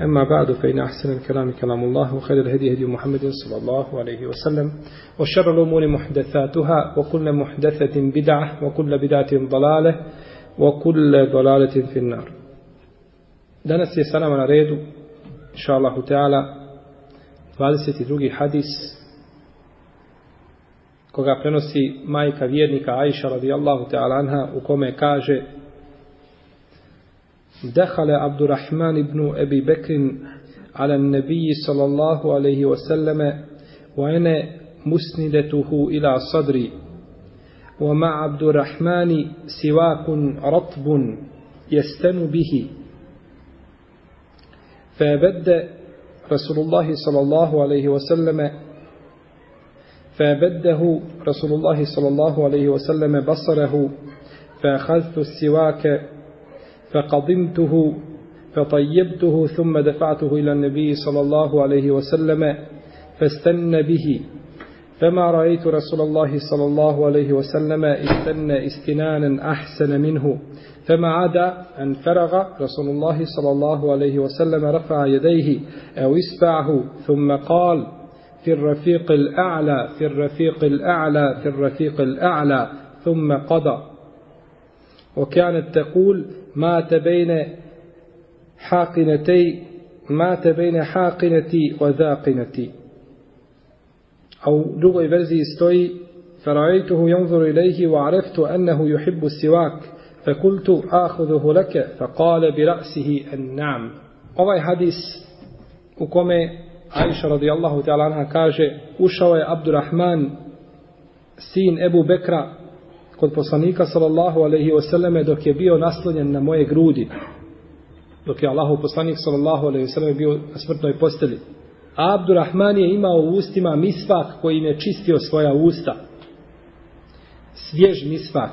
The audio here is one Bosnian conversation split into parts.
أما بعد فإن أحسن الكلام كلام الله وخير الهدي هدي محمد صلى الله عليه وسلم وشر الأمور محدثاتها وكل محدثة بدعة وكل بدعة ضلالة وكل ضلالة في النار Danas je sa nama na redu, inša Allahu Teala, 22. hadis koga prenosi majka vjernika Aisha radijallahu ta'ala anha u kome kaže دخل عبد الرحمن بن أبي بكر على النبي صلى الله عليه وسلم وأنا مسندته إلى صدري. ومع عبد الرحمن سواك رطب يستن به. فبد رسول الله صلى الله عليه وسلم فبده رسول الله صلى الله عليه وسلم بصره فأخذت السواك فقضمته فطيبته ثم دفعته إلى النبي صلى الله عليه وسلم فاستن به. فما رأيت رسول الله صلى الله عليه وسلم استن استنانا أحسن منه. فما عدا أن فرغ رسول الله صلى الله عليه وسلم رفع يديه أو إسبعه ثم قال في الرفيق الأعلى في الرفيق الأعلى في الرفيق الأعلى. ثم قضى. وكانت تقول مات بين حاقنتي مات بين حاقنتي وذاقنتي. أو drugoj verziji stoji فرأيته ينظر إليه وعرفت أنه يحب السواك فقلت آخذه لك فقال برأسه النعم. Ovaj hadis u kome Aisha radijallahu ta'ala anha kaže ušao je Abdurrahman sin Ebu Bekra kod poslanika sallallahu alaihi wasallame dok je bio naslonjen na moje grudi. Dok je Allahu poslanik sallallahu alaihi wasallam bio na smrtnoj posteli a Abdurrahman je imao u ustima misvak koji je čistio svoja usta. Svjež misvak.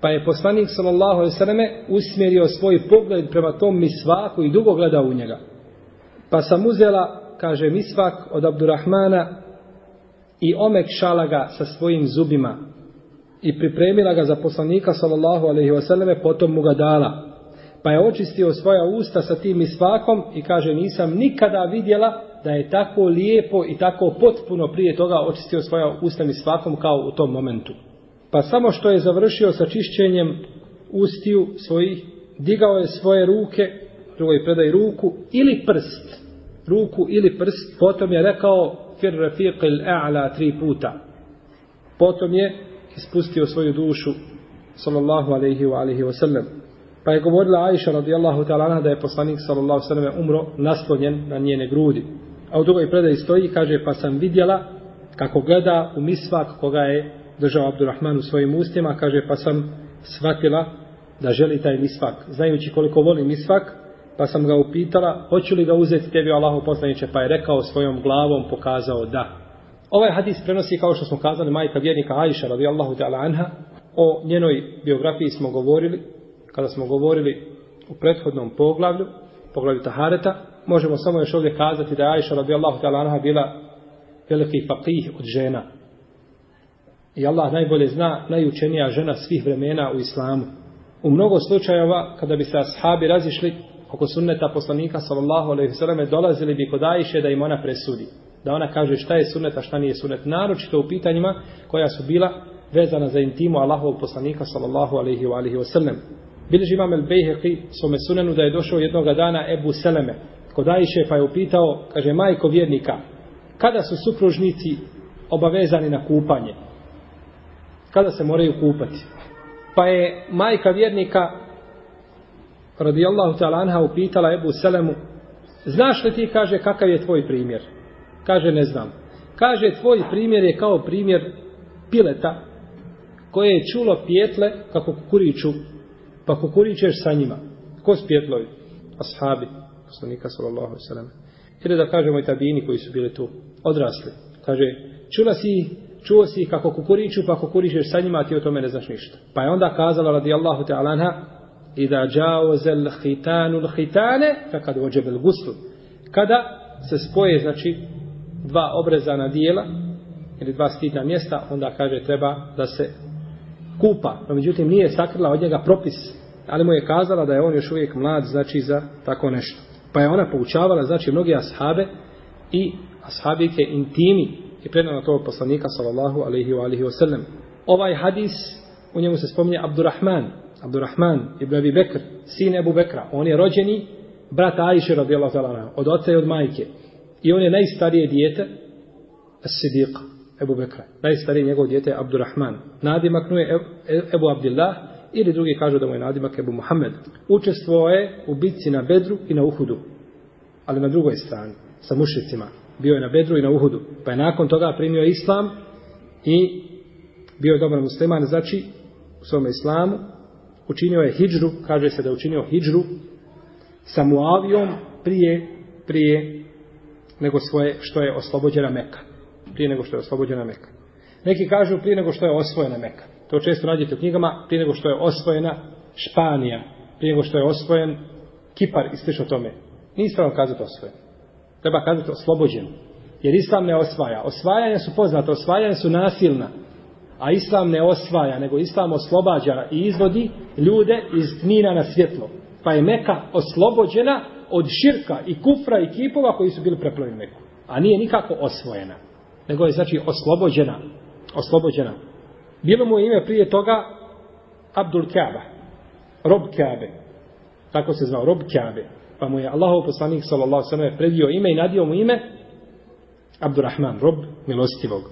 Pa je poslanik sallallahu alejhi ve selleme usmjerio svoj pogled prema tom misvaku i dugo gledao u njega. Pa sam uzela, kaže misvak od Abdurrahmana i omekšala ga sa svojim zubima i pripremila ga za poslanika sallallahu alejhi ve potom mu ga dala. Pa je očistio svoja usta sa tim misvakom i kaže nisam nikada vidjela da je tako lijepo i tako potpuno prije toga očistio svoja usta misvakom kao u tom momentu. Pa samo što je završio sa čišćenjem ustiju svojih, digao je svoje ruke, drugoj predaj ruku ili prst, ruku ili prst, potom je rekao fir rafiqil a'la tri puta. Potom je ispustio svoju dušu, sallallahu alaihi wa alaihi wa sallam. Pa je govorila Aisha radijallahu ta'ala da je poslanik sallallahu alaihi wa sallam umro naslonjen na njene grudi. A u drugoj predaji stoji, kaže, pa sam vidjela kako gleda u misvak koga je držao Abdurrahman u svojim ustima, kaže, pa sam shvatila da želi taj misvak. Znajući koliko voli misvak, pa sam ga upitala, hoću li ga uzeti tebi Allahu poslaniče, pa je rekao svojom glavom, pokazao da. Ovaj hadis prenosi, kao što smo kazali, majka vjernika Aisha, radijallahu ta'ala anha, o njenoj biografiji smo govorili, kada smo govorili u prethodnom poglavlju, poglavlju Tahareta, možemo samo još ovdje kazati da je Aisha, radijallahu ta'ala anha, bila veliki faqih od žena, I Allah najbolje zna najučenija žena svih vremena u islamu. U mnogo slučajeva, kada bi se ashabi razišli oko sunneta poslanika sallallahu alaihi sallam, dolazili bi kod Ajše da im ona presudi. Da ona kaže šta je sunnet, a šta nije sunnet. Naročito u pitanjima koja su bila vezana za intimu Allahovog poslanika sallallahu alaihi wa alaihi sallam. Bileži imam El Bejheqi svome sunenu da je došao jednog dana Ebu Seleme kod Ajše pa je upitao, kaže, majko vjernika, kada su supružnici obavezani na kupanje? Kada se moraju kupati? Pa je majka vjernika radijallahu ta'ala anha upitala Ebu Selemu, znaš li ti, kaže, kakav je tvoj primjer? Kaže, ne znam. Kaže, tvoj primjer je kao primjer pileta koje je čulo pjetle kako kukuriču, pa kukuričeš sa njima. Ko s pjetlovi? Ashabi, poslanika sallallahu sallam. Ili da kažemo i tabini koji su bili tu, odrasli. Kaže, čula si, čuo si kako kukuriču, pa kukuričeš sa njima, a ti o tome ne znaš ništa. Pa je onda kazala radijallahu ta'ala anha, i da džaozel hitanu l'hitane, fa kad ođebel guslu. Kada se spoje, znači, dva obrezana dijela, ili dva stidna mjesta, onda kaže treba da se kupa. No, međutim, nije sakrila od njega propis, ali mu je kazala da je on još uvijek mlad, znači, za tako nešto. Pa je ona poučavala, znači, mnogi ashabe i ashabike intimi i predano to poslanika, sallallahu alaihi wa alaihi wa. Ovaj hadis, u njemu se spominje Abdurrahman, Abdurrahman ibn Abi Bekr, sin Ebu Bekra. On je rođeni brat Ajše radijallahu ta'ala od oca i od majke. I on je najstarije dijete As-Sidiq Ebu Bekra. Najstarije njegov dijete je Abdurrahman. Nadimak mu je Ebu Abdillah ili drugi kažu da mu je nadimak Ebu Muhammed. Učestvovao je u bitci na Bedru i na Uhudu. Ali na drugoj strani, sa mušicima. Bio je na Bedru i na Uhudu. Pa je nakon toga primio islam i bio je dobar musliman. Znači, u svome islamu učinio je hijđru, kaže se da je učinio hijđru sa Muavijom prije, prije nego svoje, što je oslobođena Meka. Prije nego što je oslobođena Meka. Neki kažu prije nego što je osvojena Meka. To često nađete u knjigama, prije nego što je osvojena Španija, prije nego što je osvojen Kipar i slično tome. Nije ispravno kazati osvojen. Treba kazati oslobođen. Jer Islam ne osvaja. Osvajanja su poznata, osvajanja su nasilna. A Islam ne osvaja, nego Islam oslobađa i izvodi ljude iz tmina na svjetlo. Pa je Meka oslobođena od širka i kufra i kipova koji su bili preplavljeni Meku. A nije nikako osvojena. Nego je znači oslobođena. Oslobođena. Bilo mu ime prije toga Abdul Kaaba. Rob Kaabe. Tako se zvao, Rob Kaabe. Pa mu je Allahov poslanik sallallahu sallam predio ime i nadio mu ime Abdurrahman, Rob milostivog.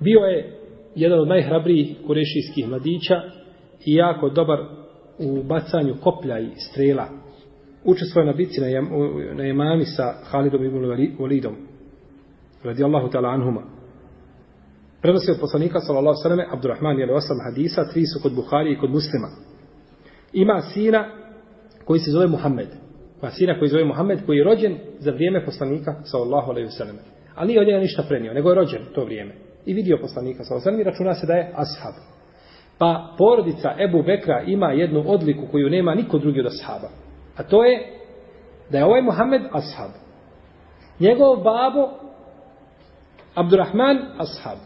Bio je jedan od najhrabrijih kurešijskih mladića i jako dobar u bacanju koplja i strela. Učestvuje na bitci na, jam, na jemami sa Halidom ibn Walidom. radijallahu ta'ala anhuma. Prenosio poslanika sallallahu sallam Abdurrahman je osam hadisa, tri su kod Buhari i kod muslima. Ima sina koji se zove Muhammed. Ima sina koji se zove Muhammed koji je rođen za vrijeme poslanika sallallahu alaihi sallam. Ali nije od njega ništa prenio, nego je rođen to vrijeme i vidio poslanika sallallahu sallam i računa se da je ashab. Pa porodica Ebu Bekra ima jednu odliku koju nema niko drugi od ashaba. A to je da je ovaj Muhammed ashab. Njegov babo Abdurrahman ashab.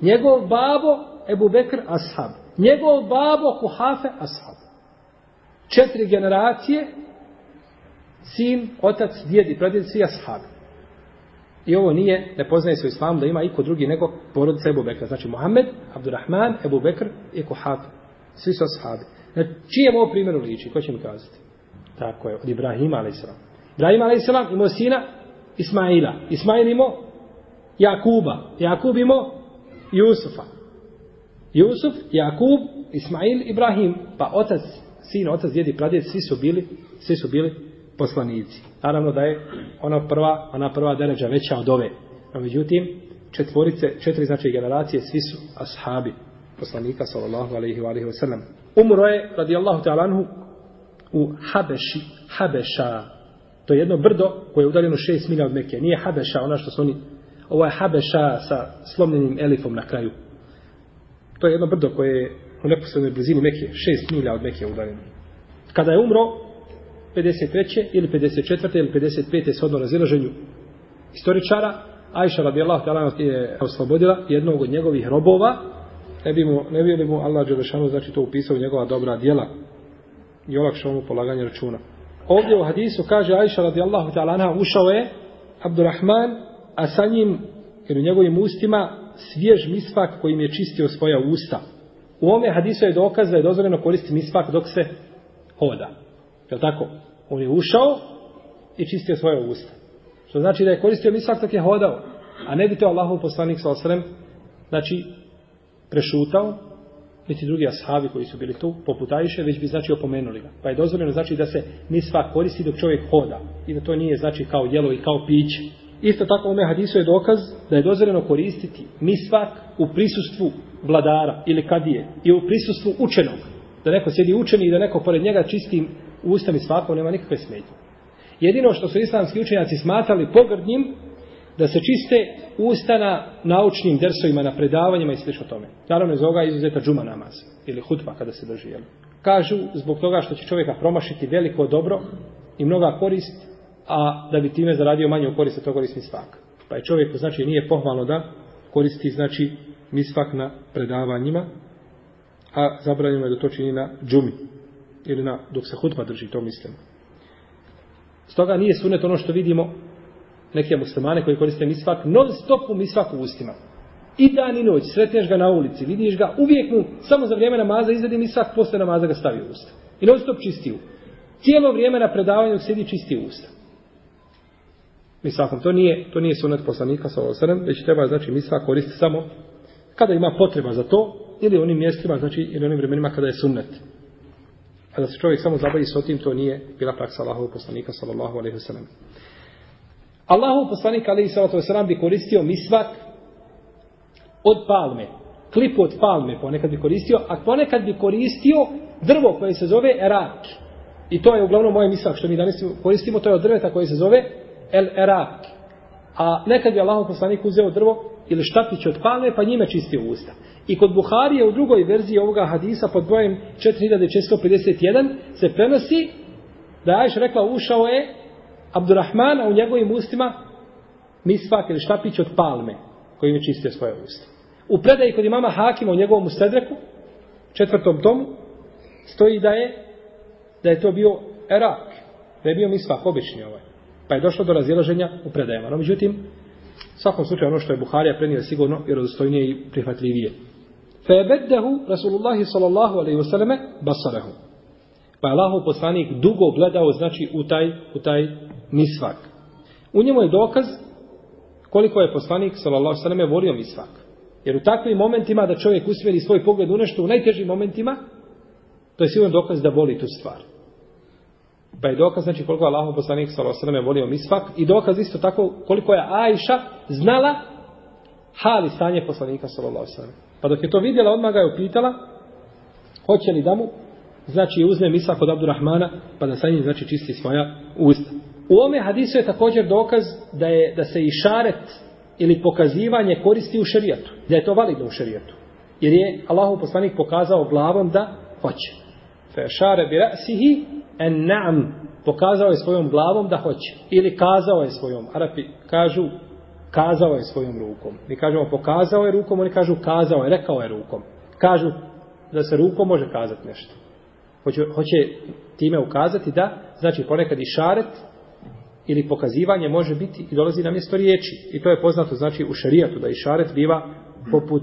Njegov babo Ebu Bekr ashab. Njegov babo Kuhafe ashab. Četiri generacije sin, otac, djed i pradjed, svi ashabi. I ovo nije, ne poznaje se u islamu da ima iko drugi nego porodica Ebu Bekra. Znači Muhammed, Abdurrahman, Ebu Bekr i Kuhaf. Svi su ashabi. Na čijem ovo primjeru liči? Ko će mi kazati? Tako je, od Ibrahima a.s. Ibrahima a.s. imao sina Ismaila. Ismail imao Jakuba. Jakub imao Jusufa. Jusuf, Jakub, Ismail, Ibrahim. Pa otac, sin, otac, djedi, pradjed, svi su bili, svi su bili poslanici. Naravno da je ona prva, ona prva deređa veća od ove. No, međutim, četvorice, četiri znači generacije, svi su ashabi poslanika sallallahu alaihi wa alaihi wa sallam. Umro je, radijallahu ta'ala anhu, u Habeši, Habeša. To je jedno brdo koje je udaljeno 6 milja od Mekke. Nije Habeša, ona što su oni, ovo je Habeša sa slomljenim elifom na kraju. To je jedno brdo koje je u neposrednoj blizini Mekke, 6 milja od Mekke udaljeno. Kada je umro, 53. ili 54. ili 55. shodno razilaženju istoričara, Ajša radijallahu ta'ala je oslobodila jednog od njegovih robova, ne bi, mu, ne bi mu Allah Đelešanu znači to upisao u njegova dobra djela i olakšao mu polaganje računa. Ovdje u hadisu kaže Ajša radijallahu ta'ala ušao je Abdurrahman, a sa njim jer u njegovim ustima svjež misvak kojim je čistio svoja usta. U ome hadisu je dokaz da je dozvoljeno koristiti misvak dok se hoda. Je li tako? On je ušao i čistio svoje usta. Što znači da je koristio misvak dok je hodao. A ne bi to Allahov poslanik sa osrem, znači, prešutao, niti drugi ashabi koji su bili tu, poput Ajše, već bi znači opomenuli ga. Pa je dozvoljeno znači da se misvak koristi dok čovjek hoda. I da to nije znači kao jelo i kao piće. Isto tako ome hadisu je dokaz da je dozvoljeno koristiti misvak u prisustvu vladara ili kadije i u prisustvu učenog. Da neko sjedi učeni i da neko pored njega čistim ustam i svakom nema nikakve smetnje. Jedino što su islamski učenjaci smatrali pogrdnjim da se čiste usta na naučnim dersovima, na predavanjima i sl. tome. Naravno iz ovoga izuzeta džuma namaz ili hutba kada se drži. Jel? Kažu zbog toga što će čovjeka promašiti veliko dobro i mnoga korist, a da bi time zaradio manje u korist, to koristi svak. Pa je čovjeku, znači, nije pohvalno da koristi, znači, misvak na predavanjima, a zabranjeno je da to čini na džumi. Ili na, dok se hutba drži, to mislimo. Stoga nije sunet ono što vidimo neke muslimane koji koriste misvak, non stop u misvak u ustima. I dan i noć, sretneš ga na ulici, vidiš ga, uvijek mu, samo za vrijeme namaza izvedi misvak, posle namaza ga stavi u usta. I non stop čisti u. Cijelo vrijeme na predavanju sjedi čisti u usta. Misvakom, to nije, to nije sunet poslanika sa osanem, već treba, znači, misvak koristi samo kada ima potreba za to, ili onim mjestima, znači, ili onim vremenima kada je sunnet. A da se čovjek samo zabavi s otim, to nije bila praksa Allahovog poslanika, sallallahu alaihi wa sallam. Allahov poslanik alaihi sallatu vesselam bi koristio misvak od palme. klipu od palme ponekad bi koristio, a ponekad bi koristio drvo koje se zove erak. I to je uglavnom moje misvak što mi danas koristimo, to je od drveta koje se zove el erak. A nekad bi Allahov poslanik uzeo drvo ili štapić od palme pa njime čistio usta. I kod Buharije u drugoj verziji ovoga hadisa pod brojem 4651 se prenosi da je Ajš rekla ušao je Abdurrahmana u njegovim ustima misvak ili štapić od palme koji je čistio svoje usta. U predaji kod imama Hakima u njegovom ustedreku, četvrtom tomu, stoji da je da je to bio erak, da je bio misvak obični ovaj. Pa je došlo do razilaženja u predajama. No, međutim, u svakom slučaju ono što je Buharija prenio sigurno i razostojnije i prihvatljivije. Febeddehu Rasulullahi sallallahu alaihi wasallame basarahu. Pa je Allahov poslanik dugo gledao znači u taj, u taj misvak. U njemu je dokaz koliko je poslanik sallallahu sallam, volio misvak. Jer u takvim momentima da čovjek usmjeri svoj pogled u nešto u najtežim momentima, to je sigurno dokaz da voli tu stvar. Pa je dokaz znači koliko je Allahov poslanik sallallahu sallam, volio misvak i dokaz isto tako koliko je Ajša znala hali stanje poslanika sallallahu sallam. Pa dok je to vidjela, odmah ga je upitala hoće li da mu znači uzme misak od Abdurrahmana pa da sa njim znači čisti svoja usta. U ome hadisu je također dokaz da je da se i šaret ili pokazivanje koristi u šerijatu. Da je to validno u šerijatu. Jer je Allahu poslanik pokazao glavom da hoće. Fe šare bi rasihi en na'am. Pokazao je svojom glavom da hoće. Ili kazao je svojom. Arapi kažu kazao je svojom rukom. Mi kažemo pokazao je rukom, oni kažu kazao je, rekao je rukom. Kažu da se rukom može kazati nešto. Hoće, hoće time ukazati da, znači ponekad i šaret ili pokazivanje može biti i dolazi na mjesto riječi. I to je poznato znači u šarijatu da i šaret biva poput,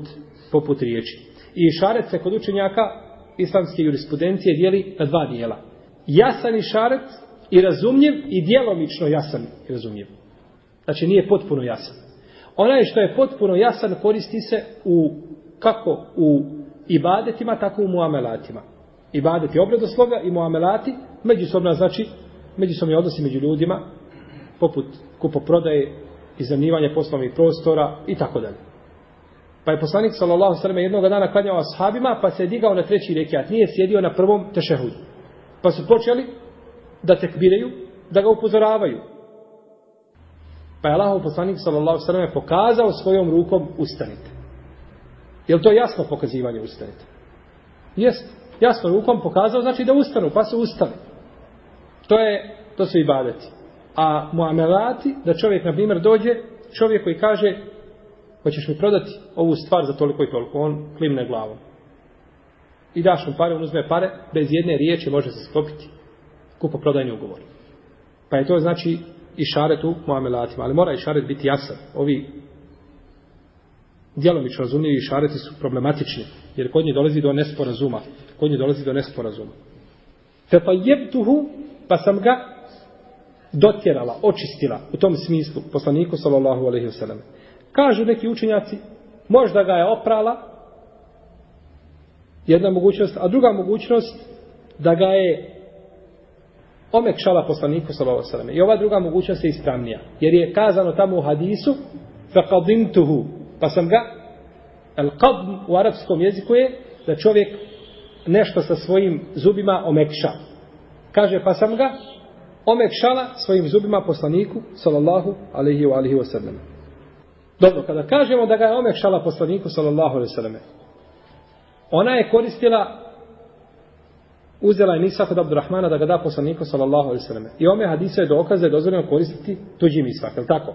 poput riječi. I šaret se kod učenjaka islamske jurisprudencije dijeli na dva dijela. Jasan i šaret i razumljiv i djelomično jasan i razumljiv. Znači nije potpuno jasan. Onaj što je potpuno jasan koristi se u kako u ibadetima, tako u muamelatima. Ibadeti obredosloga i muamelati međusobna znači međusobni odnosi među ljudima poput kupoprodaje, iznajmljivanja poslovnih prostora i tako dalje. Pa je poslanik sallallahu alejhi ve jednog dana klanjao ashabima, pa se je digao na treći rekiat, nije sjedio na prvom tešehudu. Pa su počeli da tekbiraju, da ga upozoravaju. Pa je Allahov poslanik sallallahu alejhi ve pokazao svojom rukom ustanite. Je to jasno pokazivanje ustanite? Jest. Jasno rukom pokazao znači da ustanu, pa su ustali. To je to su ibadeti. A muamelati, da čovjek, na primjer, dođe, čovjek koji kaže, hoćeš mi prodati ovu stvar za toliko i toliko, on klimne glavom. I daš mu pare, on uzme pare, bez jedne riječi može se sklopiti kupo prodajni ugovor. Pa je to znači i šaret u muamelatima, ali mora i šaret biti jasan. Ovi djelomično razumljivi šareti su problematični, jer kod nje dolazi do nesporazuma. Kod nje dolazi do nesporazuma. Fetajebtuhu, pa sam ga dotjerala, očistila u tom smislu poslaniku sallallahu alejhi ve sellem. Kažu neki učenjaci, možda ga je oprala jedna mogućnost, a druga mogućnost da ga je omekšala poslaniku sallallahu alejhi ve sellem. I ova druga mogućnost je ispravnija, jer je kazano tamo u hadisu faqadintuhu, pa sam ga al qadm u arapskom jeziku je da čovjek nešto sa svojim zubima omekša. Kaže, pa sam ga omekšala svojim zubima poslaniku, sallallahu alaihi wa alihi wa sallam. Dobro, kada kažemo da ga je omekšala poslaniku, sallallahu alaihi wa sallam, ona je koristila uzela je misak od Abdurrahmana da ga da poslaniku, sallallahu alaihi wa sallam. I ome hadisa je dokaze da je dozvoljeno koristiti tuđi misak, je tako?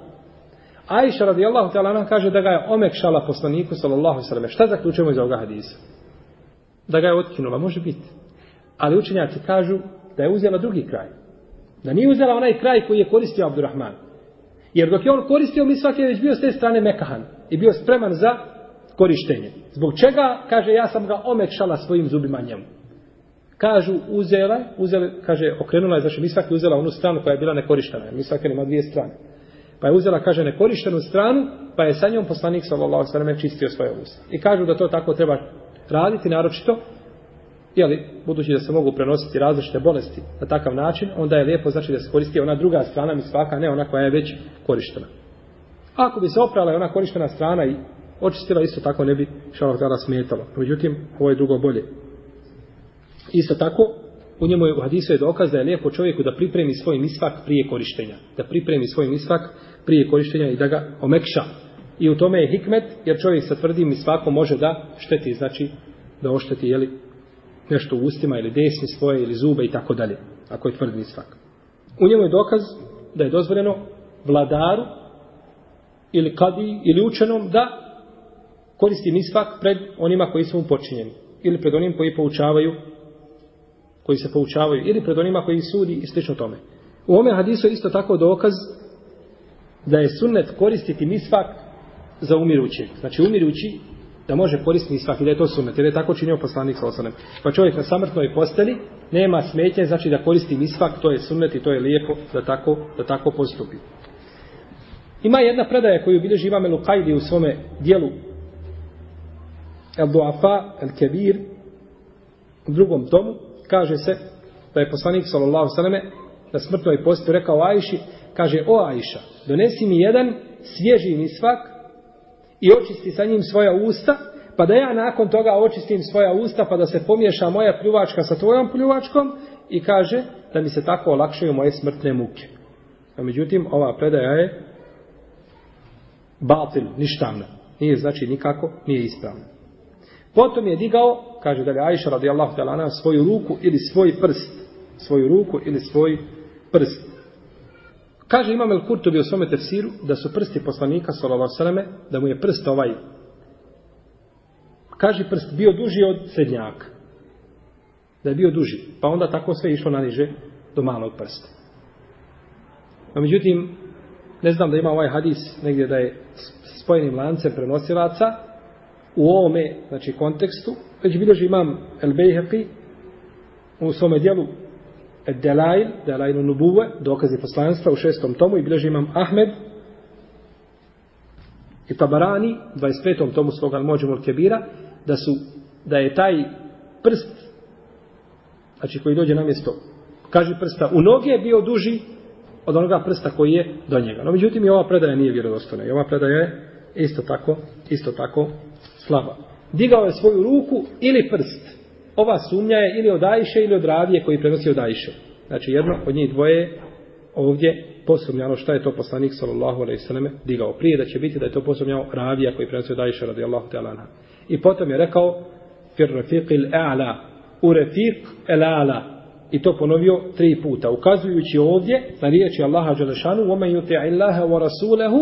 Ajša radijallahu ta'ala kaže da ga je omekšala poslaniku, sallallahu sallam. Šta zaključujemo iz ovoga hadisa? Da ga je otkinula, može biti. Ali učenjaci kažu da je uzela drugi kraj. Da nije uzela onaj kraj koji je koristio Abdurrahman. Jer dok je on koristio, mi svaki je već bio s te strane mekahan i bio spreman za korištenje. Zbog čega, kaže, ja sam ga omekšala svojim zubima njemu. Kažu, uzela, uzela, kaže, okrenula je, znači, mi svaki uzela onu stranu koja je bila nekorištena. Mi svaki ima dvije strane. Pa je uzela, kaže, nekorištenu stranu, pa je sa njom poslanik, sallallahu sallam, čistio svoje usta. I kažu da to tako treba raditi, naročito, jeli, budući da se mogu prenositi različite bolesti na takav način, onda je lijepo znači da se koristi ona druga strana mi svaka, ne ona koja je već korištena. Ako bi se oprala ona korištena strana i očistila, isto tako ne bi šalak tada smetalo. Međutim, ovo je drugo bolje. Isto tako, u njemu je u hadisu je dokaz da je lijepo čovjeku da pripremi svoj misvak prije korištenja. Da pripremi svoj misvak prije korištenja i da ga omekša. I u tome je hikmet, jer čovjek sa tvrdim misvakom može da šteti, znači da ošteti, jeli, nešto u ustima ili desni svoje ili zube i tako dalje, ako je tvrd misvak. U njemu je dokaz da je dozvoljeno vladaru ili kadi ili učenom da koristi misvak pred onima koji su mu počinjeni ili pred onim koji poučavaju koji se poučavaju ili pred onima koji sudi i slično tome. U ome hadisu je isto tako dokaz da je sunnet koristiti misvak za umirućeg. Znači umirući da može koristiti svaki da je to sunnet, jer je tako činio poslanik sa osanem. Pa čovjek na samrtnoj posteli nema smetnje, znači da koristi misvak, to je sunnet i to je lijepo da tako, da tako postupi. Ima jedna predaja koju bilježi Imam Lukajdi u svome dijelu El Duafa, El Kebir, u drugom tomu, kaže se da je poslanik sallallahu sallame na smrtnoj postu rekao Ajši, kaže, o Ajša, donesi mi jedan svježi misvak i očisti sa njim svoja usta, pa da ja nakon toga očistim svoja usta, pa da se pomiješa moja pljuvačka sa tvojom pljuvačkom i kaže da mi se tako olakšaju moje smrtne muke. A međutim, ova predaja je batil, ništavna. Nije znači nikako, nije ispravna. Potom je digao, kaže da li Aisha radijallahu ta'ala svoju ruku ili svoj prst. Svoju ruku ili svoj prst. Kaže Imam El-Kurtubi u svome tefsiru da su prsti poslanika sallallahu sallame, da mu je prst ovaj kaže prst bio duži od srednjaka. Da je bio duži. Pa onda tako sve išlo na niže do malog prsta. A međutim, ne znam da ima ovaj hadis negdje da je spojenim lancem prenosilaca u ovome, znači, kontekstu, već bilježi imam El Bejheqi u svome dijelu Delail, Delailu Nubuve, dokazi poslanstva u šestom tomu i bilježi imam Ahmed i Tabarani, 25. tomu svoga Mođumul Kebira, da su, da je taj prst, znači koji dođe na mjesto, kaže prsta, u noge je bio duži od onoga prsta koji je do njega. No, međutim, i ova predaja nije vjerodostojna. I ova predaja je isto tako, isto tako slaba. Digao je svoju ruku ili prst ova sumnja je ili od Ajše ili od Ravije koji prenosi od Ajše. Znači jedno od njih dvoje ovdje posumnjalo šta je to poslanik sallallahu alejhi ve selleme digao prije da će biti da je to posumnjao Ravija koji prenosi od Ajše radijallahu ta'ala anha. I potom je rekao fir rafiqil a'la u rafiq al a'la i to ponovio tri puta, ukazujući ovdje na riječi Allaha Đelešanu وَمَنْ يُطِعِ اللَّهَ وَرَسُولَهُ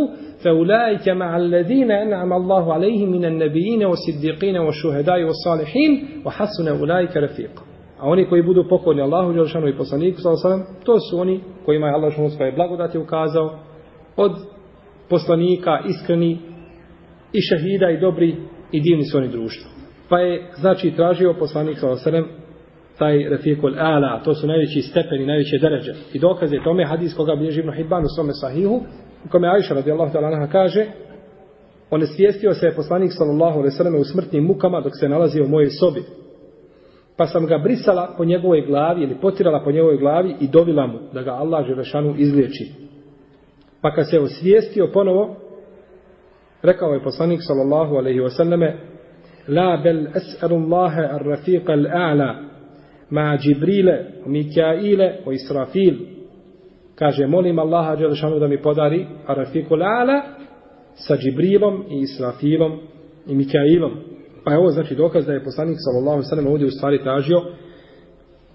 فَأُولَٰئِكَ مَعَ الَّذِينَ أَنْعَمَ اللَّهُ عَلَيْهِمْ مِنَ النَّبِيِّينَ وَالصِّدِّقِينَ وَالشُّهَدَاءِ وَالصَّالِحِينَ وَحَسُنَ أُولَٰئِكَ رَفِيقًا A oni koji budu pokorni Allahu Đelešanu i poslaniku sallam, to su oni kojima je Allah Đelešanu svoje blagodati ukazao od poslanika, iskreni i šehida i dobri i divni su oni društvo. Pa je, znači, tražio poslanik sallam taj Refikul Ala, to su najveći stepeni, najveće deređe. I dokaz je tome hadis koga bilježi Ibn Hibban u svome sahihu, u kome Aisha radijallahu ta'ala anha kaže, on je se poslanik sallallahu alaihi sallam u smrtnim mukama dok se nalazio u mojoj sobi. Pa sam ga brisala po njegovoj glavi ili potirala po njegovoj glavi i dovila mu da ga Allah Želešanu izliječi. Pa kad se osvijestio ponovo, rekao je poslanik sallallahu alaihi wasallame, La bel es'alu Allahe ar rafiqa al-a'la ma Džibrile, Mikaile, o Israfil. Kaže, molim Allaha Đelešanu da mi podari Arafiku Lala sa Džibrilom i Israfilom i Mikailom. Pa je ovo znači dokaz da je poslanik sallallahu sallam ovdje u stvari tražio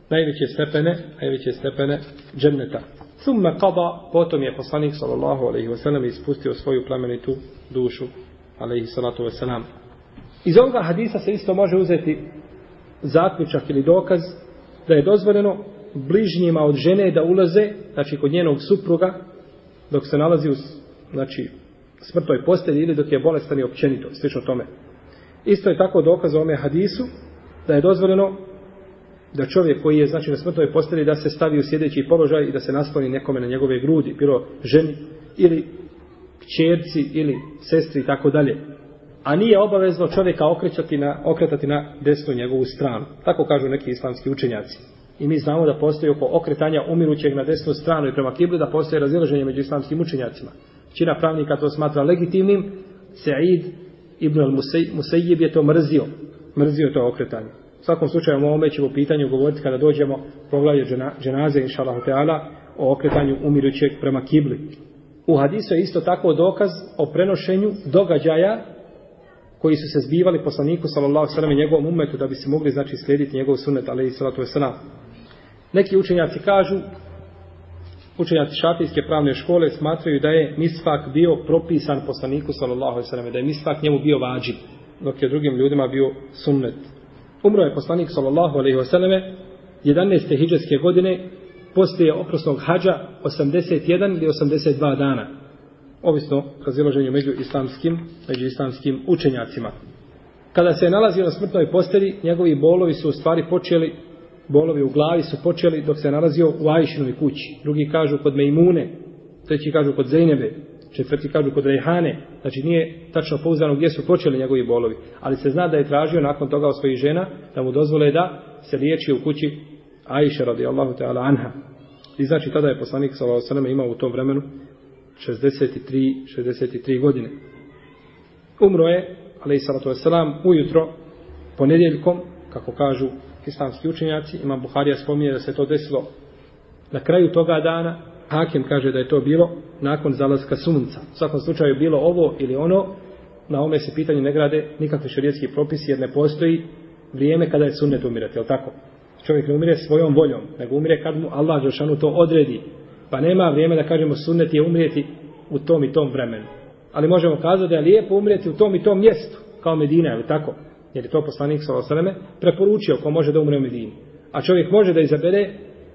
najveće stepene, najveće stepene dženneta. Thumma qada, potom je poslanik sallallahu alejhi ve sellem ispustio svoju plamenitu dušu alejhi salatu ve selam. Iz ovoga hadisa se isto može uzeti zaključak ili dokaz da je dozvoljeno bližnjima od žene da ulaze, znači kod njenog supruga, dok se nalazi u znači, smrtoj postelji ili dok je bolestan i općenito, slično tome. Isto je tako dokaz o ome hadisu, da je dozvoljeno da čovjek koji je znači na smrtnoj postelji da se stavi u sjedeći položaj i da se nasloni nekome na njegove grudi, bilo ženi ili kćerci ili sestri i tako dalje a nije obavezno čovjeka okretati na, okretati na desnu njegovu stranu. Tako kažu neki islamski učenjaci. I mi znamo da postoji oko okretanja umirućeg na desnu stranu i prema kibli da postoje razilaženje među islamskim učenjacima. Čina pravnika to smatra legitimnim, Sa'id ibn al-Musayyib je to mrzio. Mrzio to okretanje. U svakom slučaju o ovome ćemo pitanju govoriti kada dođemo poglavlje dženaze, inša Allah, o okretanju umirućeg prema kibli. U hadisu je isto tako dokaz o prenošenju događaja koji su se zbivali poslaniku sallallahu alejhi ve njegovom ummetu da bi se mogli znači slijediti njegov sunnet alejhi salatu vesselam. Neki učenjaci kažu učenjaci šafijske pravne škole smatraju da je misfak bio propisan poslaniku sallallahu alejhi ve da je misfak njemu bio vađib dok je drugim ljudima bio sunnet. Umro je poslanik sallallahu alejhi ve selleme 11. hidžretske godine poslije oprosnog hadža 81 ili 82 dana ovisno razilaženju među islamskim, među islamskim učenjacima. Kada se je nalazio na smrtnoj posteli, njegovi bolovi su u stvari počeli, bolovi u glavi su počeli dok se je nalazio u Ajšinovi kući. Drugi kažu kod Mejmune, treći kažu kod Zejnebe, četvrti kažu kod Rejhane. Znači nije tačno pouzdano gdje su počeli njegovi bolovi. Ali se zna da je tražio nakon toga od svojih žena da mu dozvole da se liječi u kući Ajše radijallahu ta'ala anha. I znači tada je poslanik sallallahu alejhi imao u tom vremenu 63, 63 godine. Umro je, ali i salatu wasalam, ujutro, ponedjeljkom, kako kažu islamski učenjaci, imam Buharija spominje da se to desilo na kraju toga dana, Hakim kaže da je to bilo nakon zalaska sunca. U svakom slučaju bilo ovo ili ono, na ome se pitanje ne grade nikakvi šarijetski propisi jer ne postoji vrijeme kada je sunnet umirati, je tako? Čovjek ne umire svojom voljom, nego umire kad mu Allah Žešanu to odredi, Pa nema vrijeme da kažemo sunnet je umrijeti u tom i tom vremenu. Ali možemo kazati da je lijepo umrijeti u tom i tom mjestu, kao Medina, ili tako? Jer je to poslanik s.a.v. preporučio ko može da umre u Medini. A čovjek može da izabere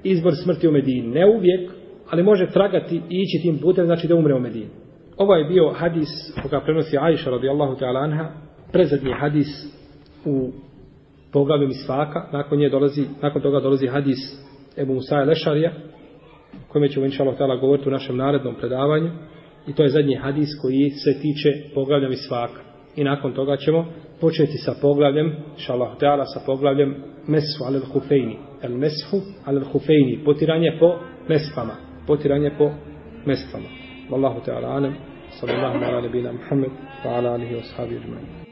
izbor smrti u Medini. Ne uvijek, ali može tragati i ići tim putem, znači da umre u Medini. Ovo je bio hadis koga prenosi Aisha radijallahu ta'ala anha, prezadnji hadis u poglavlju Misvaka, nakon, nje dolazi, nakon toga dolazi hadis Ebu Musa Lešarija, kome ćemo inša Allah govoriti u našem narednom predavanju. I to je zadnji hadis koji se tiče poglavlja svaka. I nakon toga ćemo početi sa poglavljem, inša Allah sa poglavljem mesu alel hufejni. El mesu alel hufejni. Potiranje po mespama. Potiranje po mespama. Wallahu ta'ala anem. Sallallahu ala nebina Muhammed. Wa ala alihi wa sahabi.